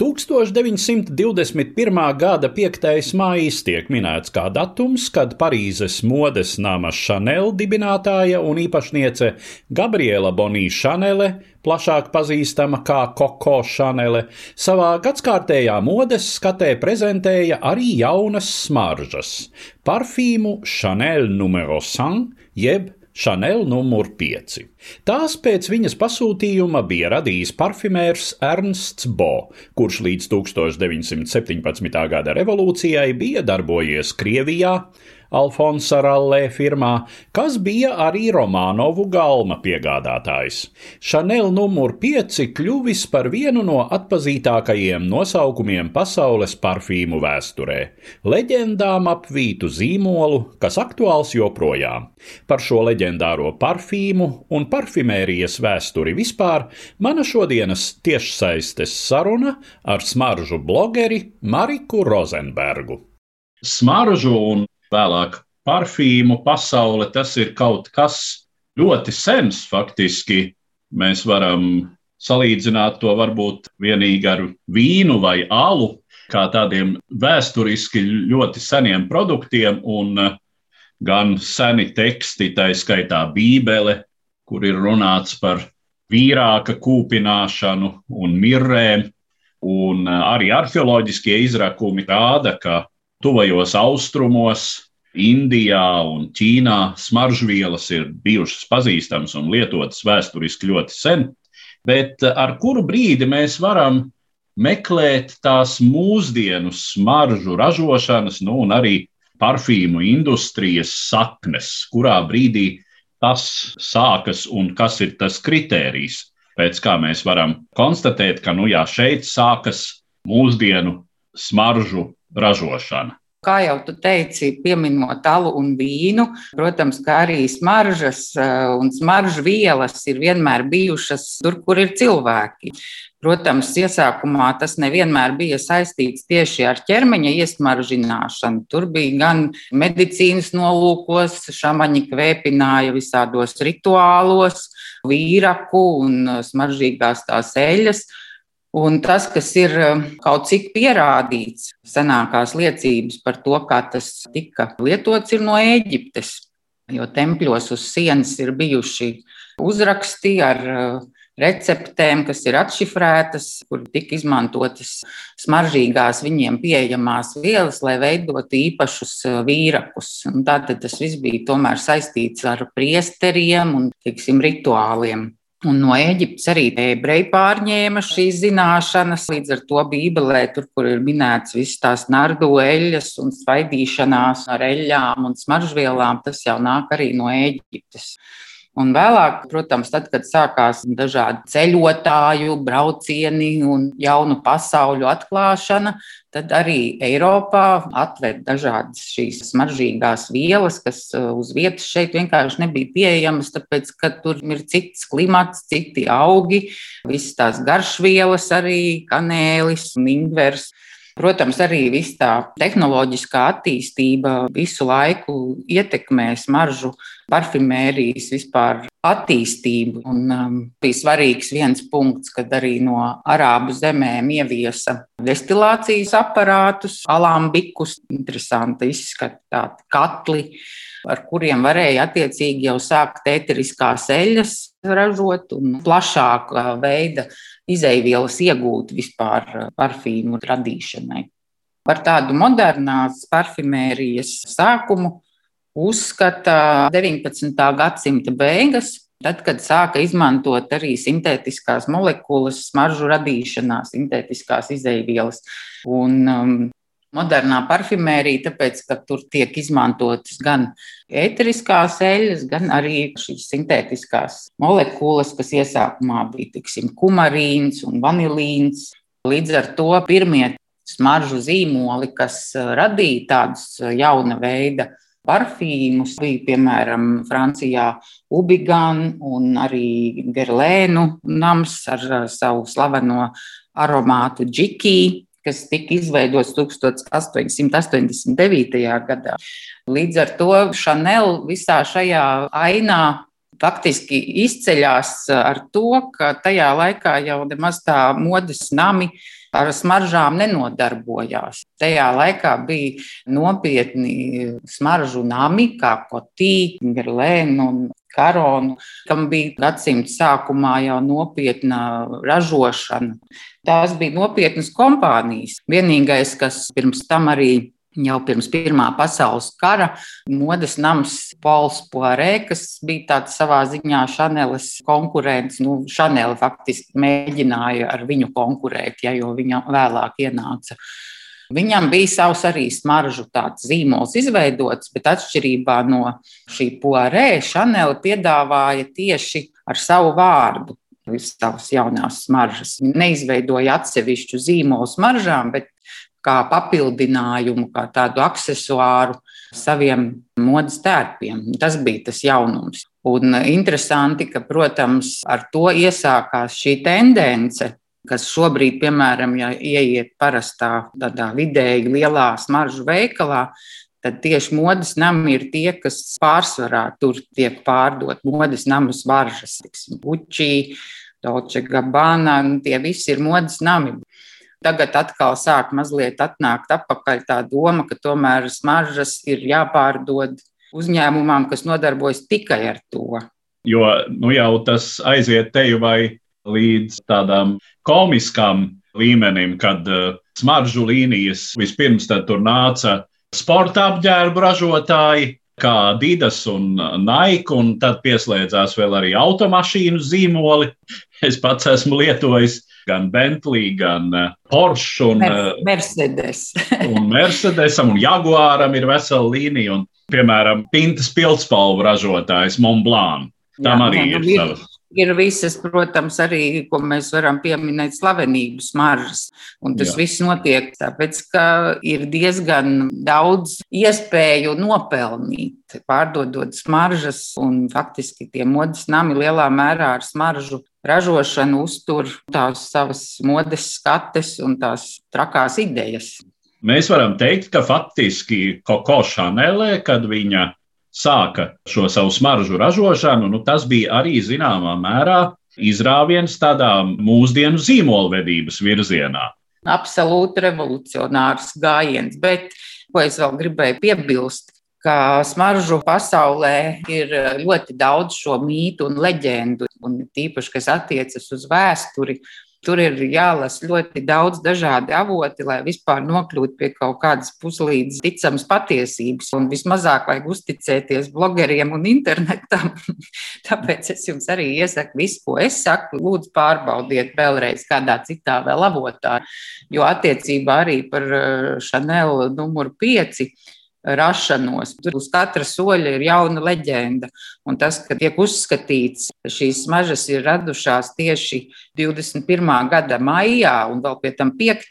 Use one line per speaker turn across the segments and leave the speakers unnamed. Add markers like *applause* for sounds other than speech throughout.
1921. gada 5. maijs tiek minēts kā datums, kad Parīzes modes nama Chanel dibinātāja un īpašniece Gabriela Bonija Chanele, plašāk pazīstama kā Koko Chanele, savā gadskārtējā modes skatē prezentēja arī jaunas smaržas - parfīmu Chanel numero 100 jeb Chanel numur 5. Tās pēc viņas pasūtījuma bija radījis parfimērs Ernsts Bo, kurš līdz 1917. gada revolūcijai bija darbojies Krievijā, Alfonsa Rallē firmā, kas bija arī Romanovu galma piegādātājs. Chanel numur 5 kļuvis par vienu no atpazītākajiem nosaukumiem pasaules parfīmu vēsturē - leģendām apvītu zīmolu, kas aktuāls joprojām. Par šo leģendāro parfīmu un parfimērijas vēsturi vispār mana šodienas tiešsaistes saruna ar smaržu blogeri Mariku Rozenbergu. Smaržu un vēlāk parfīmu pasaule, tas ir kaut kas ļoti sens faktiski. Mēs varam salīdzināt to varbūt vienīgi ar vīnu vai alu, kā tādiem vēsturiski ļoti seniem produktiem, un gan seni teksti, tā skaitā Bībele, kur ir runāts par vīrāka kūpināšanu un mirrēm, un arī arheoloģiskie izrakumi rāda, ka tuvajos austrumos, Indijā un Ķīnā smaržvielas ir bijušas pazīstamas un lietotas vēsturiski ļoti sen, bet ar kuru brīdi mēs varam meklēt tās mūsdienu smaržu ražošanas, nu, un arī parfīmu industrijas saknes, kurā brīdī tas sākas un kas ir tas kritērijs, pēc kā mēs varam konstatēt, ka nu, jā, šeit sākas mūsdienu smaržu ražošana.
Kā jau tu teici, pieminot alu un vīnu, protams, ka arī smaržas un smaržu vielas ir vienmēr bijušas tur, kur ir cilvēki. Protams, iesākumā tas nevienmēr bija saistīts tieši ar ķermeņa iesmaržināšanu. Tur bija gan medicīnas nolūkos, šāmaņi kvēpināja visādos rituālos, vīraku un smaržīgās tās eļas. Un tas, kas ir kaut cik pierādīts, senākās liecības par to, kā tas tika lietots, ir no Eģiptes. Jo tempļos uz sienas ir bijuši uzraksti ar receptēm, kas ir atšifrētas, kur tika izmantotas smaržīgās viņiem pieejamās vielas, lai veidotu īpašus vīrakus. Un tātad tas viss bija saistīts ar priesteriem un tiksim, rituāliem. Un no Eģiptes arī ebreji pārņēma šīs zināšanas. Līdz ar to Bībelē, tur, kur ir minēts visas tās nardu eļļas un svaidīšanās ar eļļām un smaržvielām, tas jau nāk arī no Eģiptes. Un vēlāk, protams, tad, kad sākās dažādi ceļotāju braucieni un jaunu pasauļu atklāšana, tad arī Eiropā atved dažādas šīs smaržīgās vielas, kas uz vietas šeit vienkārši nebija pieejamas, tāpēc, ka tur ir cits klimats, citi augi, visas tās garšvielas arī, kanēlis un ingvers. Protams, arī viss tā tehnoloģiskā attīstība visu laiku ietekmē smaržu parfimērijas vispār attīstību. Un, um, bija svarīgs viens punkts, kad arī no arābu zemēm ieviesa destilācijas aparātus, alambikus, interesanti izskatīti katli ar kuriem varēja attiecīgi jau sākt ēteriskās eļļas ražot un plašāka veida izaivielas iegūt vispār parfīmu radīšanai. Par tādu modernās parfimērijas sākumu uzskata 19. gadsimta beigas, tad, kad sāka izmantot arī sintētiskās molekulas smaržu radīšanā, sintētiskās izaivielas. Un, um, modernā parfimērija, tāpēc, ka tur tiek izmantotas gan ēteriskās eļļas, gan arī šīs sintētiskās molekulas, kas iesākumā bija tiksim, kumarīns un vanilīns. Līdz ar to pirmie smaržu zīmoli, kas uh, radīja tādus uh, jauna veida parfīmus, bija piemēram Francijā Ubigan un arī Gerlēnu nams ar uh, savu slaveno aromātu džikiju kas tika izveidots 1889. gadā. Līdz ar to Chanel visā šajā ainā faktiski izceļas ar to, ka tajā laikā jau nemaz tā modes nami ar smaržām nenodarbojās. Tajā laikā bija nopietni smaržu nami, kā Kotī, Gerlēna un Karonu, kam bija gadsimta sākumā jau nopietna ražošana. Tās bija nopietnas kompānijas. Vienīgais, kas pirms tam arī jau pirms Pirmā pasaules kara modes nams Pols Poirē, kas bija tāds savā ziņā Šaneles konkurents. Nu, Šanela faktiski mēģināja ar viņu konkurēt, ja, jo viņa vēlāk ienāca Viņam bija savs arī smaržu zīmols izveidots, bet atšķirībā no šī poarē, Šanela piedāvāja tieši ar savu vārdu savas jaunās smaržas. Viņa neizveidoja atsevišķu zīmolu smaržām, bet kā papildinājumu, kā tādu accessoāru saviem modes tērpiem. Tas bija tas jaunums. Un interesanti, ka, protams, ar to iesākās šī tendence kas šobrīd, piemēram, ja ieiet parastā tādā vidēji lielā smaržu veikalā, tad tieši modes nami ir tie, kas pārsvarā tur tiek pārdot modes namu smaržas, tiksim, Gucci, Dolce Gabbana, tie visi ir modes nami. Tagad atkal sāk mazliet atnākt atpakaļ tā doma, ka tomēr smaržas ir jāpārdod uzņēmumam, kas nodarbojas tikai ar to.
Jo nu jau tas aiziet teju vai līdz tādām komiskām līmenim, kad uh, smaržu līnijas vispirms tur nāca sporta apģērbu ražotāji, kā Didas un Nike, un tad pieslēdzās vēl arī automašīnu zīmoli. *laughs* Es pats esmu lietojis gan Bentley, gan uh, Porsche un
Mercedes.
un *laughs* Mercedesam un Jaguāram ir vesela līnija, un, piemēram, Pintas pildspalvu ražotājs Montblanc. Tam Jā, arī jā, nu, ir savas
ir visas, protams, arī, ko mēs varam pieminēt, slavenību smaržas. Un tas Jā. viss notiek tāpēc, ka ir diezgan daudz iespēju nopelnīt, pārdodot smaržas, un faktiski tie modes nami lielā mērā ar smaržu ražošanu uztur tās savas modes skates un tās trakās idejas.
Mēs varam teikt, ka faktiski Koko Šanelē, kad viņa sāka šo savu smaržu ražošanu, nu, tas bija arī zināmā mērā izrāviens tādā mūsdienu zīmolvedības virzienā.
Absolūti revolucionārs gājiens, bet ko es vēl gribēju piebilst, ka smaržu pasaulē ir ļoti daudz šo mītu un leģendu, un tīpaši, kas attiecas uz vēsturi. Tur ir jālasa ļoti daudz dažādi avoti, lai vispār nokļūtu pie kaut kādas puslīdz ticamas patiesības. Un vismazāk vajag uzticēties blogeriem un internetam. *laughs* Tāpēc es jums arī iesaku visu, ko es saku, lūdzu pārbaudiet vēlreiz kādā citā vēl avotā. Jo attiecībā arī par Chanel numuru 5 rašanos. Tur uz katra soļa ir jauna leģenda. Un tas, ka tiek uzskatīts, ka šīs smaržas ir radušās tieši 21. gada maijā un vēl pie tam 5.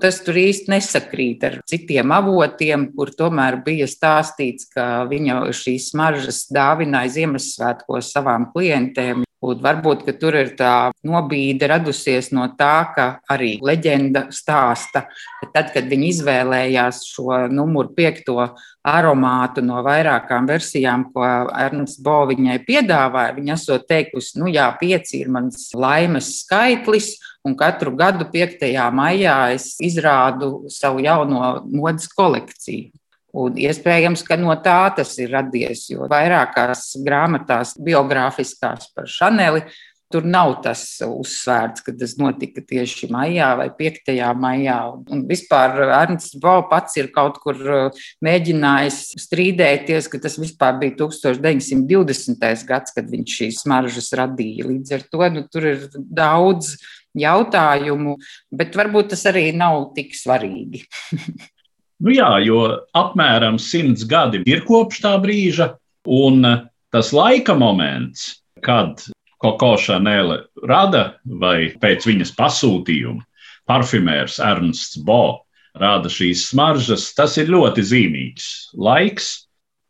tas tur īsti nesakrīt ar citiem avotiem, kur tomēr bija stāstīts, ka viņa šīs smaržas dāvināja Ziemassvētkos savām klientēm. Un varbūt tur ir tā nobīde radusies no tā, ka arī leģenda stāsta, ka tad, kad viņi izvēlējās šo numuru piekto aromātu no vairākām versijām, ko Ernsts Bo viņai piedāvāja, viņa esot teikusi, nu jā, pieci ir mans laimes skaitlis, un katru gadu 5. maijā es izrādu savu jauno modes kolekciju. Un iespējams, ka no tā tas ir radies, jo vairākās grāmatās, biogrāfiskās par Šaneli, tur nav tas uzsvērts, ka tas notika tieši maijā vai 5. maijā. Un vispār Ernsts Bau pats ir kaut kur uh, mēģinājis strīdēties, ka tas vispār bija 1920. gads, kad viņš šīs smaržas radīja. Līdz ar to nu, tur ir daudz jautājumu, bet varbūt tas arī nav tik svarīgi. *laughs*
Nu jā, jo apmēram simts gadi ir kopš tā brīža, un tas laika moments, kad Koko Šanēle rada vai pēc viņas pasūtījuma parfimērs Ernsts Bo rada šīs smaržas, tas ir ļoti zīmīgs laiks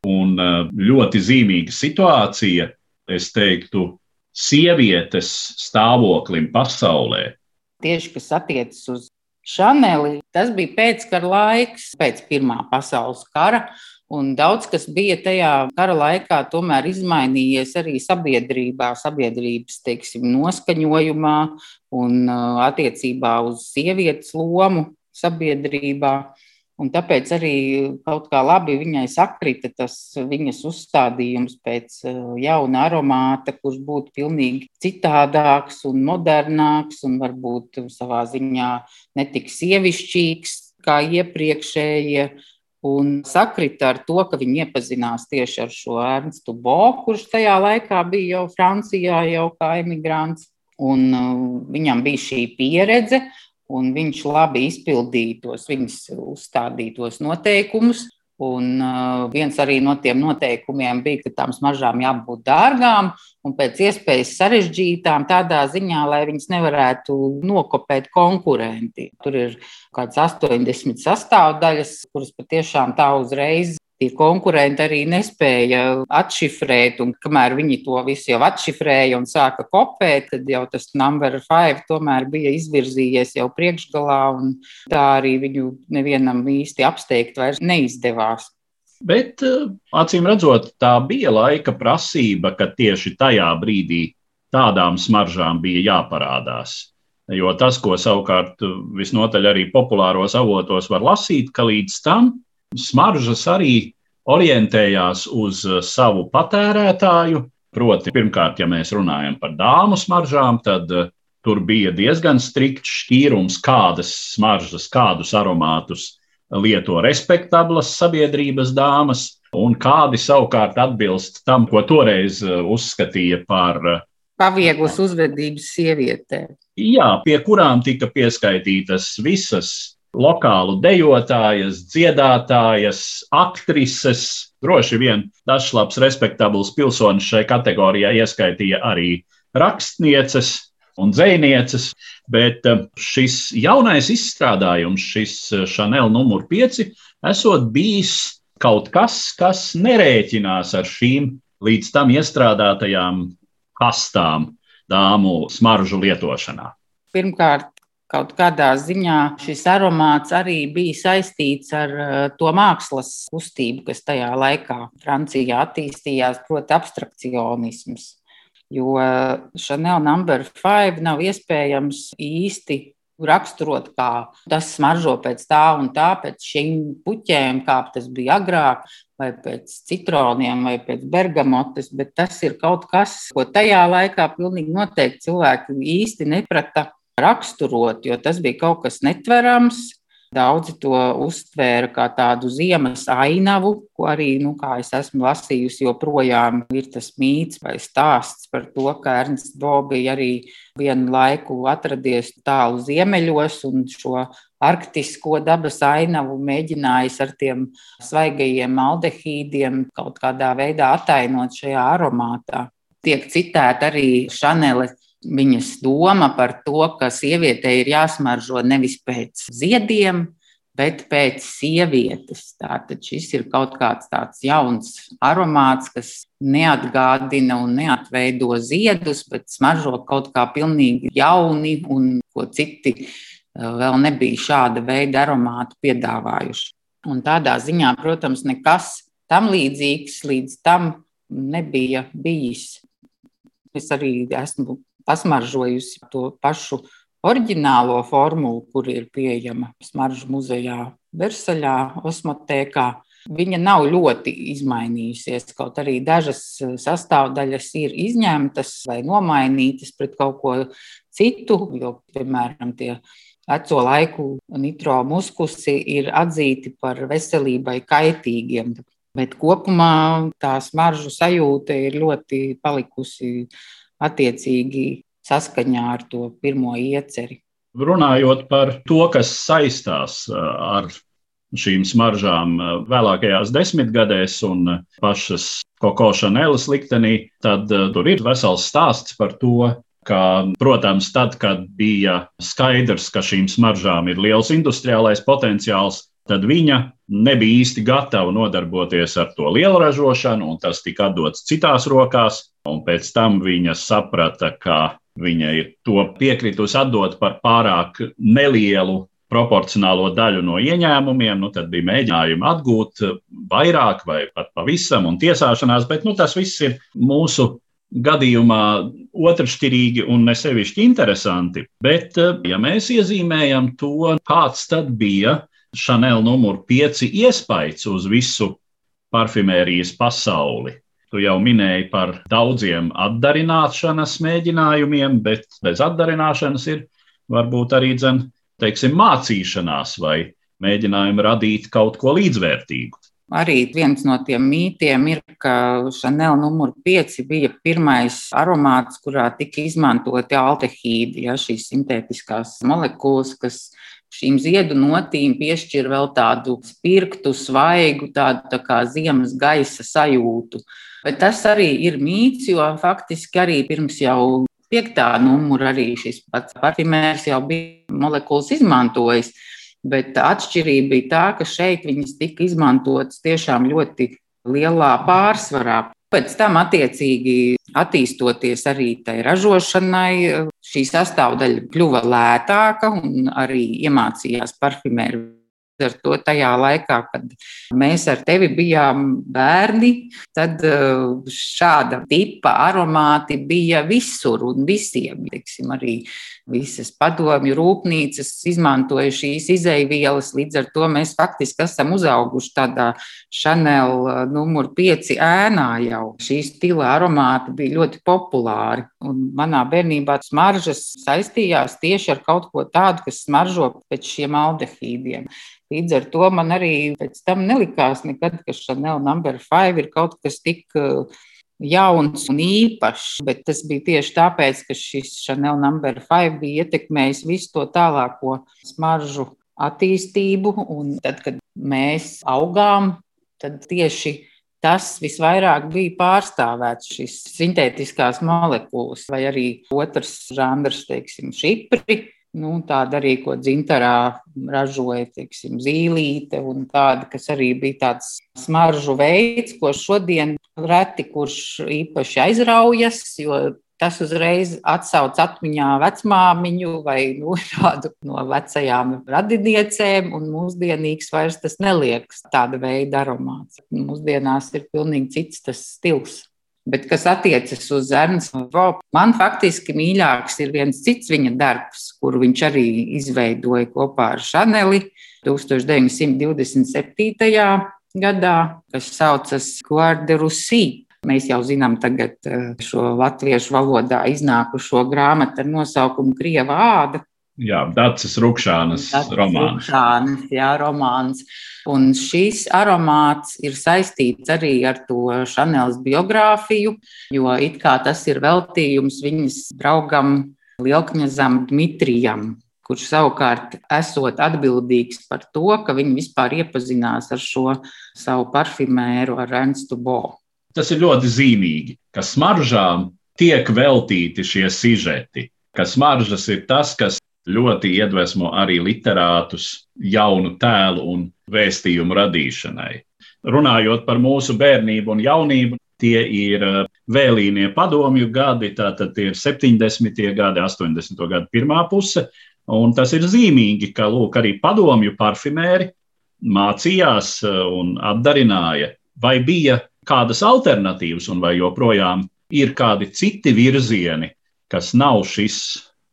un uh, ļoti zīmīga situācija, es teiktu, sievietes stāvoklim pasaulē.
Tieši kas attiecas uz Šaneli, tas bija pēckara laiks, pēc Pirmā pasaules kara. Un daudz kas bija tajā kara laikā, tomēr izmainījies arī sabiedrībā, sabiedrības teiksim, noskaņojumā un uh, attiecībā uz sievietes lomu sabiedrībā. Un tāpēc arī kaut kā labi viņai sakrita tas viņas uzstādījums pēc uh, jauna aromāta, kurš būtu pilnīgi citādāks un modernāks un varbūt savā ziņā netik sievišķīgs kā iepriekšējie. Un sakrita ar to, ka viņi iepazinās tieši ar šo Ernstu Bo, kurš tajā laikā bija jau Francijā, jau kā emigrants. Un uh, viņam bija šī pieredze, un viņš labi izpildīja tos viņas uzstādītos noteikumus. Un uh, viens arī no tiem noteikumiem bija, ka tām smaržām jābūt dārgām un pēc iespējas sarežģītām, tādā ziņā, lai viņas nevarētu nokopēt konkurenti. Tur ir kaut kādas 80 sastāvdaļas, kuras patiešām tā uzreiz tie konkurenti arī nespēja atšifrēt, un kamēr viņi to visu jau atšifrēja un sāka kopēt, tad jau tas number five tomēr bija izvirzījies jau priekšgalā, un tā arī viņu nevienam īsti apsteigt vairs neizdevās.
Bet eh, acīm redzot, tā bija laika prasība, ka tieši tajā brīdī tādām smaržām bija jāparādās. Jo tas, ko savukārt visnotaļ arī populāros avotos var lasīt, ka līdz tam Smaržas arī orientējās uz uh, savu patērētāju. Proti, pirmkārt, ja mēs runājam par dāmu smaržām, tad uh, tur bija diezgan strikts šķīrums, kādas smaržas, kādus aromātus lieto respektablas sabiedrības dāmas, un kādi savukārt atbilst tam, ko toreiz uh, uzskatīja par
pavieglas uzvedības sievietēm.
Jā, pie kurām tika pieskaitītas visas lokālu dejotājas, dziedātājas, aktrises. Droši vien dažs labs, respektabls pilsonis šai kategorijai ieskaitīja arī rakstnieces un dzēnieces, bet eh, šis jaunais izstrādājums, šis Chanel numur 5, esot bijis kaut kas, kas nerēķinās ar šīm līdz tam iestrādātajām kastām dāmu smaržu lietošanā.
Pirmkārt, Kaut kādā ziņā šis aromāts arī bija saistīts ar eh, to mākslas kustību, kas tajā laikā Francijā attīstījās, proti, abstrakcionisms. Jo Chanel number 5 nav iespējams īsti raksturot, kā tas smaržo pēc tā un tā, pēc šīm puķēm, kā tas bija agrāk, vai pēc citroniem, vai pēc bergamotes, bet tas ir kaut kas, ko tajā laikā pilnīgi noteikti cilvēki īsti neprata raksturot, jo tas bija kaut kas netverams. Daudzi to uztvēra kā tādu ziemas ainavu, ko arī, nu, kā es esmu lasījusi, joprojām ir tas mīts vai stāsts par to, ka Ernsts Bo bija arī vienu laiku atradies tālu ziemeļos un šo arktisko dabas ainavu mēģinājis ar tiem svaigajiem aldehīdiem kaut kādā veidā atainot šajā aromātā. Tiek citēta arī Šanele viņas doma par to, ka sievietei ir jāsmaržo nevis pēc ziediem, bet pēc sievietes. Tātad šis ir kaut kāds tāds jauns aromāts, kas neatgādina un neatveido ziedus, bet smaržo kaut kā pilnīgi jauni un ko citi eh, vēl nebija šāda veida aromātu piedāvājuši. Un tādā ziņā, protams, nekas tam līdzīgs līdz tam nebija bijis. Es arī esmu pasmaržojusi to pašu oriģinālo formulu, kur ir pieejama Smaržu muzejā Versaļā, Osmotēkā. Viņa nav ļoti izmainījusies, kaut arī dažas sastāvdaļas ir izņemtas vai nomainītas pret kaut ko citu, jo, piemēram, tie veco laiku nitro muskusi ir atzīti par veselībai kaitīgiem. Bet kopumā tā smaržu sajūta ir ļoti palikusi attiecīgi saskaņā ar to pirmo ieceri.
Runājot par to, kas saistās uh, ar šīm smaržām vēlākajās desmitgadēs un pašas Koko Šanēlas liktenī, tad tur ir vesels stāsts par to, ka, protams, tad, kad bija skaidrs, ka šīm smaržām ir liels industriālais potenciāls, tad viņa nebija īsti gatava nodarboties ar to lielu ražošanu, un tas tika atdots citās rokās. Pēc tam viņa saprata, ka viņa ir to piekritusi atdot par pārāk nelielu proporcionālo daļu no ieņēmumiem, nu, tad bija mēģinājumi atgūt vairāk vai pat pavisam un tiesāšanās, bet nu, tas viss ir mūsu gadījumā otršķirīgi un nesevišķi interesanti. Bet, ja mēs iezīmējam to, kāds tad bija Chanel numur 5 iespējas uz visu parfimērijas pasauli. Tu jau minēji par daudziem atdarināšanas mēģinājumiem, bet bez atdarināšanas ir varbūt arī dzen, teiksim, mācīšanās vai mēģinājumi radīt kaut ko līdzvērtīgu.
Arī viens no tiem mītiem ir, ka Chanel numur 5 bija pirmais aromāts, kurā tika izmantoti aldehīdi, ja, šīs sintētiskās molekulas, kas šīm ziedu notīm piešķir vēl tādu spirktu, svaigu, tādu tā kā ziemas gaisa sajūtu. Bet tas arī ir mīts, jo faktiski arī pirms jau piektā numura arī šis pats parfimērs jau bija molekulas izmantojis. Bet atšķirība bija tā, ka šeit viņas tika izmantotas tiešām ļoti lielā pārsvarā. Pēc tam, attiecīgi, attīstoties arī tai ražošanai, šī sastāvdaļa kļuva lētāka un arī iemācījās parfimēri ar to tajā laikā, kad mēs ar tevi bijām bērni, tad uh, šāda tipa aromāti bija visur un visiem. Teiksim, arī visas padomju rūpnīcas izmantoja šīs izaivielas. Līdz ar to mēs faktiski esam uzauguši tādā Chanel uh, numur 5 ēnā jau. Šī stila aromāti bija ļoti populāri. Un manā bērnībā smaržas saistījās tieši ar kaut ko tādu, kas smaržo pēc šiem aldehīdiem. Līdz ar to man arī pēc tam nelikās nekad, ka Chanel number 5 ir kaut kas tik uh, jauns un īpašs, bet tas bija tieši tāpēc, ka šis Chanel number 5 bija ietekmējis visu to tālāko smaržu attīstību. Un tad, kad mēs augām, tad tieši tas visvairāk bija pārstāvēts šīs sintētiskās molekulas, vai arī otrs žanrs, teiksim, šipri Nu, tāda arī, ko dzintarā ražoja teiksim, zīlīte, un tāda, kas arī bija tāds smaržu veids, ko šodien reti kurš īpaši aizraujas, jo tas uzreiz atsauc atmiņā vecmāmiņu vai nu, *laughs* tādu no vecajām radiniecēm, un mūsdienīgs vairs tas neliekas tāda veida aromāts. Mūsdienās ir pilnīgi cits tas stils. Bet, kas attiecas uz Ernstu Vopu, man faktiski mīļāks ir viens cits viņa darbs, kuru viņš arī izveidoja kopā ar Šaneli 1927. Gadā, kas saucas Guarderusī. Mēs jau zinām tagad eh, šo latviešu valodā iznākušo grāmatu ar nosaukumu Krieva āda.
Jā, Dārcis Rukšānas romāns.
Rukšānas, jā, romāns. Un šīs aromāts ir saistīts arī ar to Šanēlas biogrāfiju, jo it kā tas ir veltījums viņas draugam Lielkņazam Dmitrijam, kurš savukārt esot atbildīgs par to, ka viņi vispār iepazinās ar šo savu parfimēru, ar Ernstu Bo.
Tas ir ļoti zīmīgi, ka smaržām tiek veltīti šie sižeti, ka smaržas ir tas, kas ļoti iedvesmo arī literātus jaunu tēlu un vēstījumu radīšanai. Runājot par mūsu bērnību un jaunību, tie ir eh, vēlīnie padomju gadi, tātad tie ir 70. gadi, 80. gadi pirmā puse. Un tas ir zīmīgi, ka lūk, arī padomju parfimēri mācījās eh, un atdarināja, vai bija kādas alternatīvas, un vai joprojām ir kādi citi virzieni, kas nav šis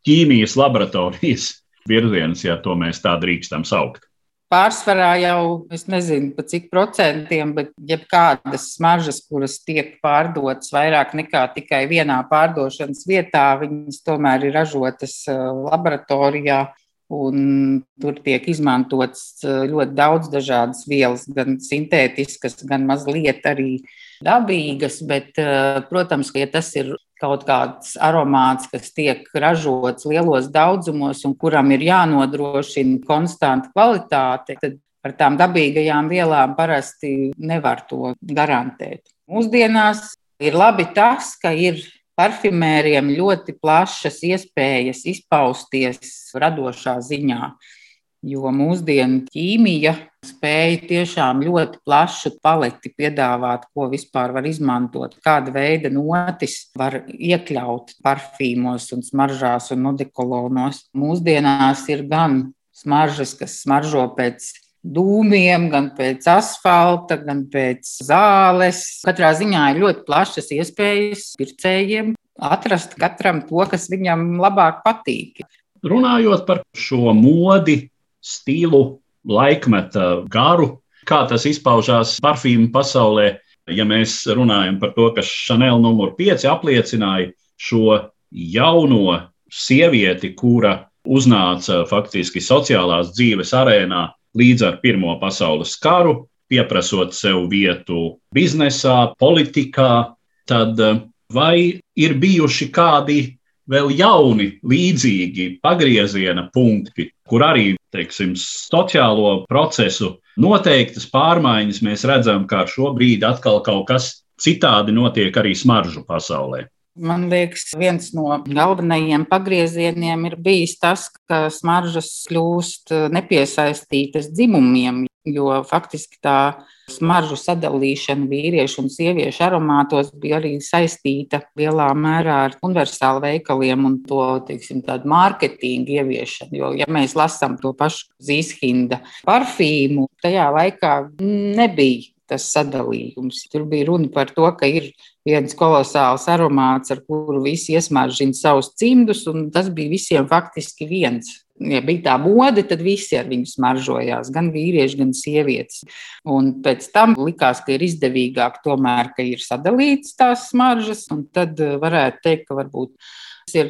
ķīmijas laboratorijas *laughs* virziens, ja to mēs tā drīkstam saukt.
Pārsvarā jau es nezinu, pa cik procentiem, bet jebkādas smaržas, kuras tiek pārdotas vairāk nekā tikai vienā pārdošanas vietā, viņas tomēr ir ražotas eh, laboratorijā. Un tur tiek izmantots eh, ļoti daudz dažādas vielas, gan sintētiskas, gan mazliet arī dabīgas. Bet, eh, protams, ja tas ir kaut kāds aromāts, kas tiek ražots lielos daudzumos un kuram ir jānodrošina konstanta kvalitāte, tad Ar tām dabīgajām vielām parasti nevar to garantēt. Mūsdienās ir labi tas, ka ir parfimēriem ļoti plašas iespējas izpausties radošā ziņā. Jo mūsdienu ķīmija spēja tiešām ļoti plašu paleti piedāvāt, ko vispār var izmantot, kāda veida notis var iekļaut parfīmos, un smaržās un nodekolonos. Mūsdienās ir gan smaržas, kas smaržo pēc dūmiem, gan pēc asfalta, gan pēc zāles. Katrā ziņā ir ļoti plašas iespējas pircējiem atrast katram to, kas viņam labāk patīk.
Runājot par šo modi, stilu, laikmeta garu, kā tas izpaužās parfīmu pasaulē. Ja mēs runājam par to, ka Chanel numur 5 apliecināja šo jauno sievieti, kura uznāca faktiski sociālās dzīves arēnā līdz ar Pirmo pasaules karu, pieprasot sev vietu biznesā, politikā, tad eh, vai ir bijuši kādi vēl jauni, līdzīgi pagrieziena punkti, kur arī teiksim, sociālo procesu noteiktas pārmaiņas mēs redzam, kā šobrīd atkal kaut kas citādi notiek arī smaržu pasaulē.
Man liekas, viens no galvenajiem pagriezieniem ir bijis tas, ka smaržas kļūst nepiesaistītas dzimumiem, jo faktiski tā smaržu sadalīšana vīriešu un sieviešu aromātos bija arī saistīta lielā mērā ar universālu veikaliem un to teiksim, mārketingu ieviešanu. Jo, ja mēs lasām to pašu Zīshinda parfīmu, tajā laikā nebija tas sadalījums. Tur bija runa par to, ka ir viens kolosāls aromāts, ar kuru visi iesmaržina savus cimdus, un tas bija visiem faktiski viens ja bija tā mode, tad visi ar viņu smaržojās, gan vīrieši, gan sievietes. Un pēc tam likās, ka ir izdevīgāk tomēr, ka ir sadalīts tās smaržas, un tad eh, varētu teikt, ka varbūt ir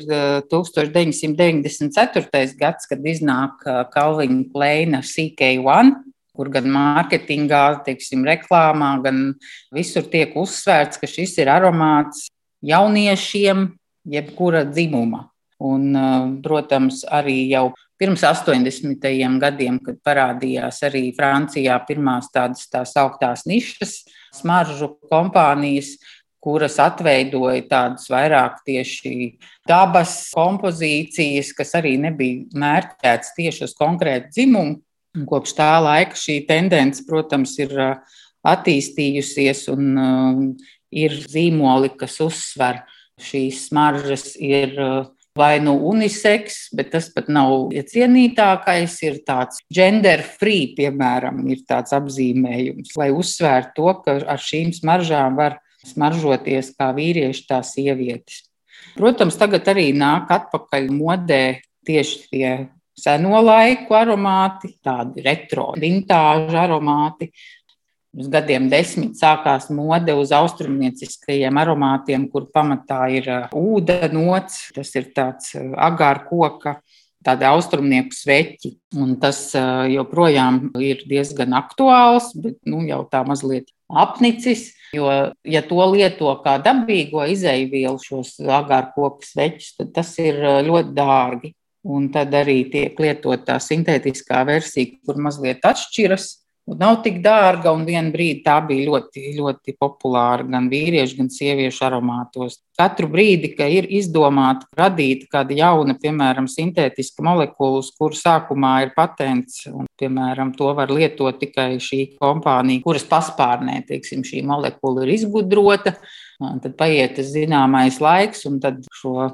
1994. Eh, gads, kad iznāk Kalvina eh, Kleina CK1, kur gan mārketingā, teiksim, reklāmā, gan visur tiek uzsvērts, ka šis ir aromāts jauniešiem, jebkura dzimuma. Un, protams, arī jau pirms 80. gadiem, kad parādījās arī Francijā pirmās tādas tā sauktās nišas smaržu kompānijas, kuras atveidoja tādas vairāk tieši dabas kompozīcijas, kas arī nebija mērķētas tieši uz konkrētu dzimumu. Kopš tā laika šī tendence, protams, ir attīstījusies un uh, ir zīmoli, kas uzsver šīs smaržas, ir uh, vai nu uniseks, bet tas pat nav iecienītākais, ir tāds gender free, piemēram, ir tāds apzīmējums, lai uzsvērtu to, ka ar šīm smaržām var smaržoties kā vīrieši, tā sievietes. Protams, tagad arī nāk atpakaļ modē tieši tie seno laiku aromāti, tādi retro, vintāžu aromāti, Pirms gadiem desmit sākās mode uz austrumnieciskajiem aromātiem, kur pamatā ir uh, ūdenots, tas ir tāds uh, agāra koka, tādi austrumnieku sveķi. Un tas uh, joprojām ir diezgan aktuāls, bet nu, jau tā mazliet apnicis. Jo, ja to lieto kā dabīgo izēvielu, šos agāra koku sveķus, tad tas ir ļoti dārgi. Un tad arī tiek lietota tā sintētiskā versija, kur mazliet atšķiras nav tik dārga, un vienā brīdī tā bija ļoti, ļoti populāra gan vīriešu, gan sieviešu aromātos. Katru brīdi, kad ir izdomāta, radīta kāda jauna, piemēram, sintētiska molekula, uz kuru sākumā ir patents, un, piemēram, to var lietot tikai šī kompānija, kuras paspārnē teiksim, šī molekula ir izgudrota, tad paiet zināmais laiks, un tad šo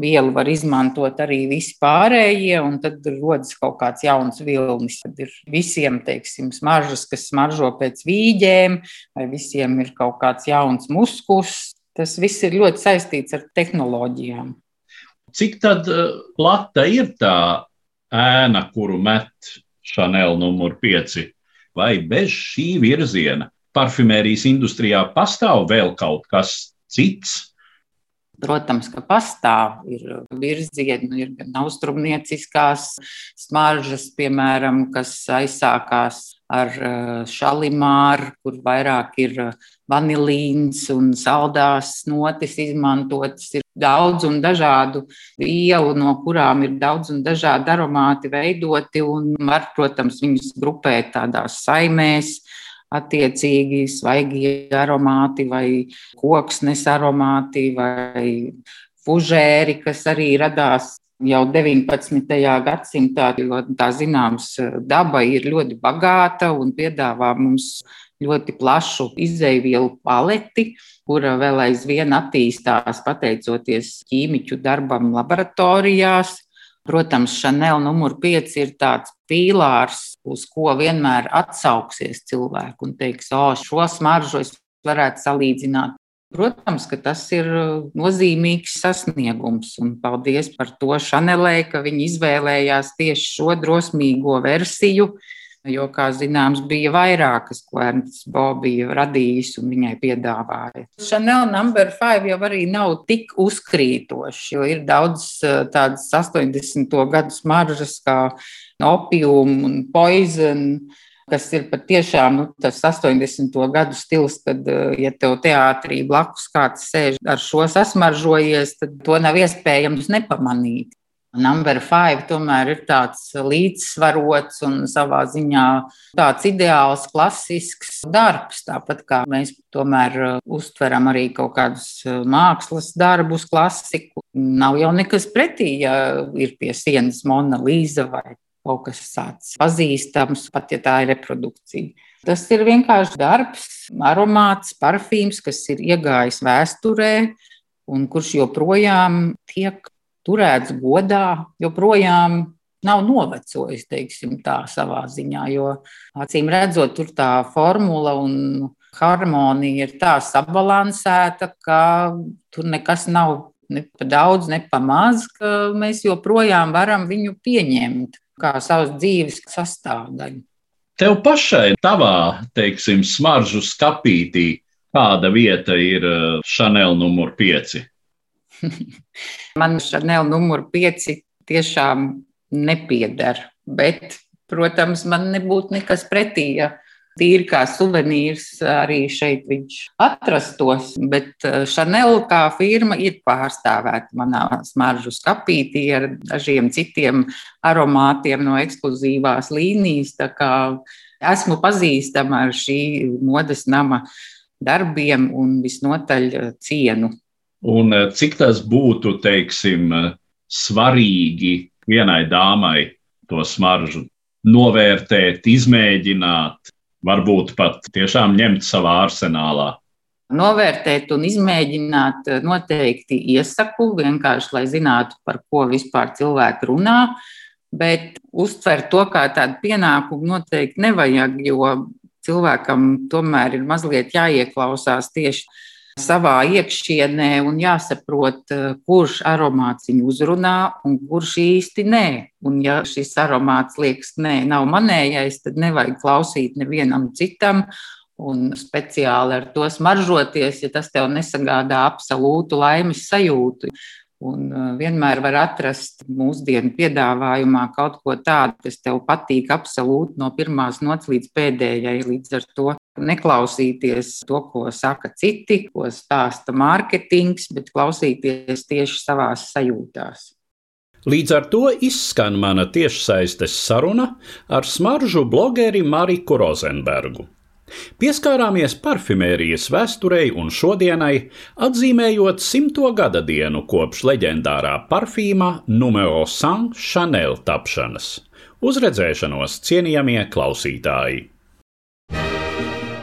vielu var izmantot arī visi pārējie, un tad rodas kaut kāds jauns vilnis. Tad ir visiem, teiksim, smaržas, kas smaržo pēc vīģēm, vai visiem ir kaut kāds jauns muskus. Tas viss ir ļoti saistīts ar tehnoloģijām.
Cik tad eh, plata ir tā ēna, kuru met Chanel numur 5? Vai bez šī virziena parfimērijas industrijā pastāv vēl kaut kas cits,
Protams, ka pastāv ir virzieni, ir gan austrumnieciskās smaržas, piemēram, kas aizsākās ar eh, šalimāru, kur vairāk ir vanilīns un saldās notis izmantotas. Ir daudz un dažādu vielu, no kurām ir daudz un dažādi aromāti veidoti. Var, protams, viņus grupēt tādās saimēs, attiecīgi svaigi aromāti vai koksnes aromāti vai fužēri, kas arī radās jau 19. gadsimtā, jo tā zināms, daba ir ļoti bagāta un piedāvā mums ļoti plašu izēvielu paleti, kura vēl aizvien attīstās pateicoties ķīmiķu darbam laboratorijās. Protams, Chanel numur 5 ir tāds pīlārs, uz ko vienmēr atsauksies cilvēki un teiks, o, šo smaržu es varētu salīdzināt. Protams, ka tas ir nozīmīgs sasniegums, un paldies par to Šanelē, ka viņi izvēlējās tieši šo drosmīgo versiju, jo, kā zināms, bija vairākas, ko Ernsts Bo bija radījis un viņai piedāvāja. Chanel number 5 jau arī nav tik uzkrītošs, jo ir daudz eh, tādas 80. gadu smaržas kā opium un poison kas ir patiešām nu, tas 80. gadu stils, kad, eh, ja tev teātrī blakus kāds sēž ar šo sasmaržojies, tad to nav iespējams nepamanīt. Number five tomēr ir tāds līdzsvarots un savā ziņā tāds ideāls, klasisks darbs. Tāpat kā mēs tomēr uh, uztveram arī kaut kādus uh, mākslas darbus, klasiku. Nav jau nekas pretī, ja ir pie sienas Mona Līza vai kaut kas tāds pazīstams, pat ja tā ir reprodukcija. Tas ir vienkārši darbs, aromāts, parfīms, kas ir iegājis vēsturē un kurš joprojām tiek turēts godā, joprojām nav novecojis, teiksim, tā savā ziņā. Jo acīm redzot, tur tā formula un harmonija ir tā sabalansēta, ka tur nekas nav ne pa daudz, ne pa maz, ka mēs joprojām varam viņu pieņemt kā savas dzīves sastāvdaļu.
Tev pašai, tavā, teiksim, smaržu skapītī, kāda vieta ir Chanel uh, numur 5?
Man Chanel numur 5 tiešām nepieder, bet, protams, man nebūtu nekas pretī, ja tīri kā suvenīrs arī šeit viņš atrastos. Bet Chanel kā firma ir pārstāvēta manā smaržu skapītī ar dažiem citiem aromātiem no ekskluzīvās līnijas. Esmu pazīstama ar šī modes nama darbiem un visnotaļ cienu.
Un cik tas būtu, teiksim, svarīgi vienai dāmai to smaržu novērtēt, izmēģināt, varbūt pat tiešām ņemt savā arsenālā?
Novērtēt un izmēģināt noteikti iesaku, vienkārši lai zinātu, par ko vispār cilvēki runā. Bet uztvert to kā tādu pienākumu noteikti nevajag, jo cilvēkam tomēr ir mazliet jāieklausās tieši savā iekšienē un jāsaprot, eh, kurš aromāts viņu uzrunā un kurš īsti nē. Un, ja šis aromāts liekas, nē, nav manējais, tad nevajag klausīt nevienam citam. Un speciāli ar to smaržoties, ja tas tev nesagādā absolūtu laimes sajūtu. Un uh, vienmēr var atrast mūsdienu piedāvājumā kaut ko tādu, kas tev patīk absolūti no pirmās nots līdz pēdējai. Līdz ar to neklausīties to, ko saka citi, ko stāsta mārketings, bet klausīties tieši savās sajūtās.
Līdz ar to izskan mana tiešsaistes saruna ar smaržu blogeri Mariku Rozenbergu. Pieskārāmies parfimērijas vēsturei un šodienai, atzīmējot simto gada dienu kopš leģendārā parfīma Numero 100 Chanel tapšanas. Uz redzēšanos, cienījamie klausītāji!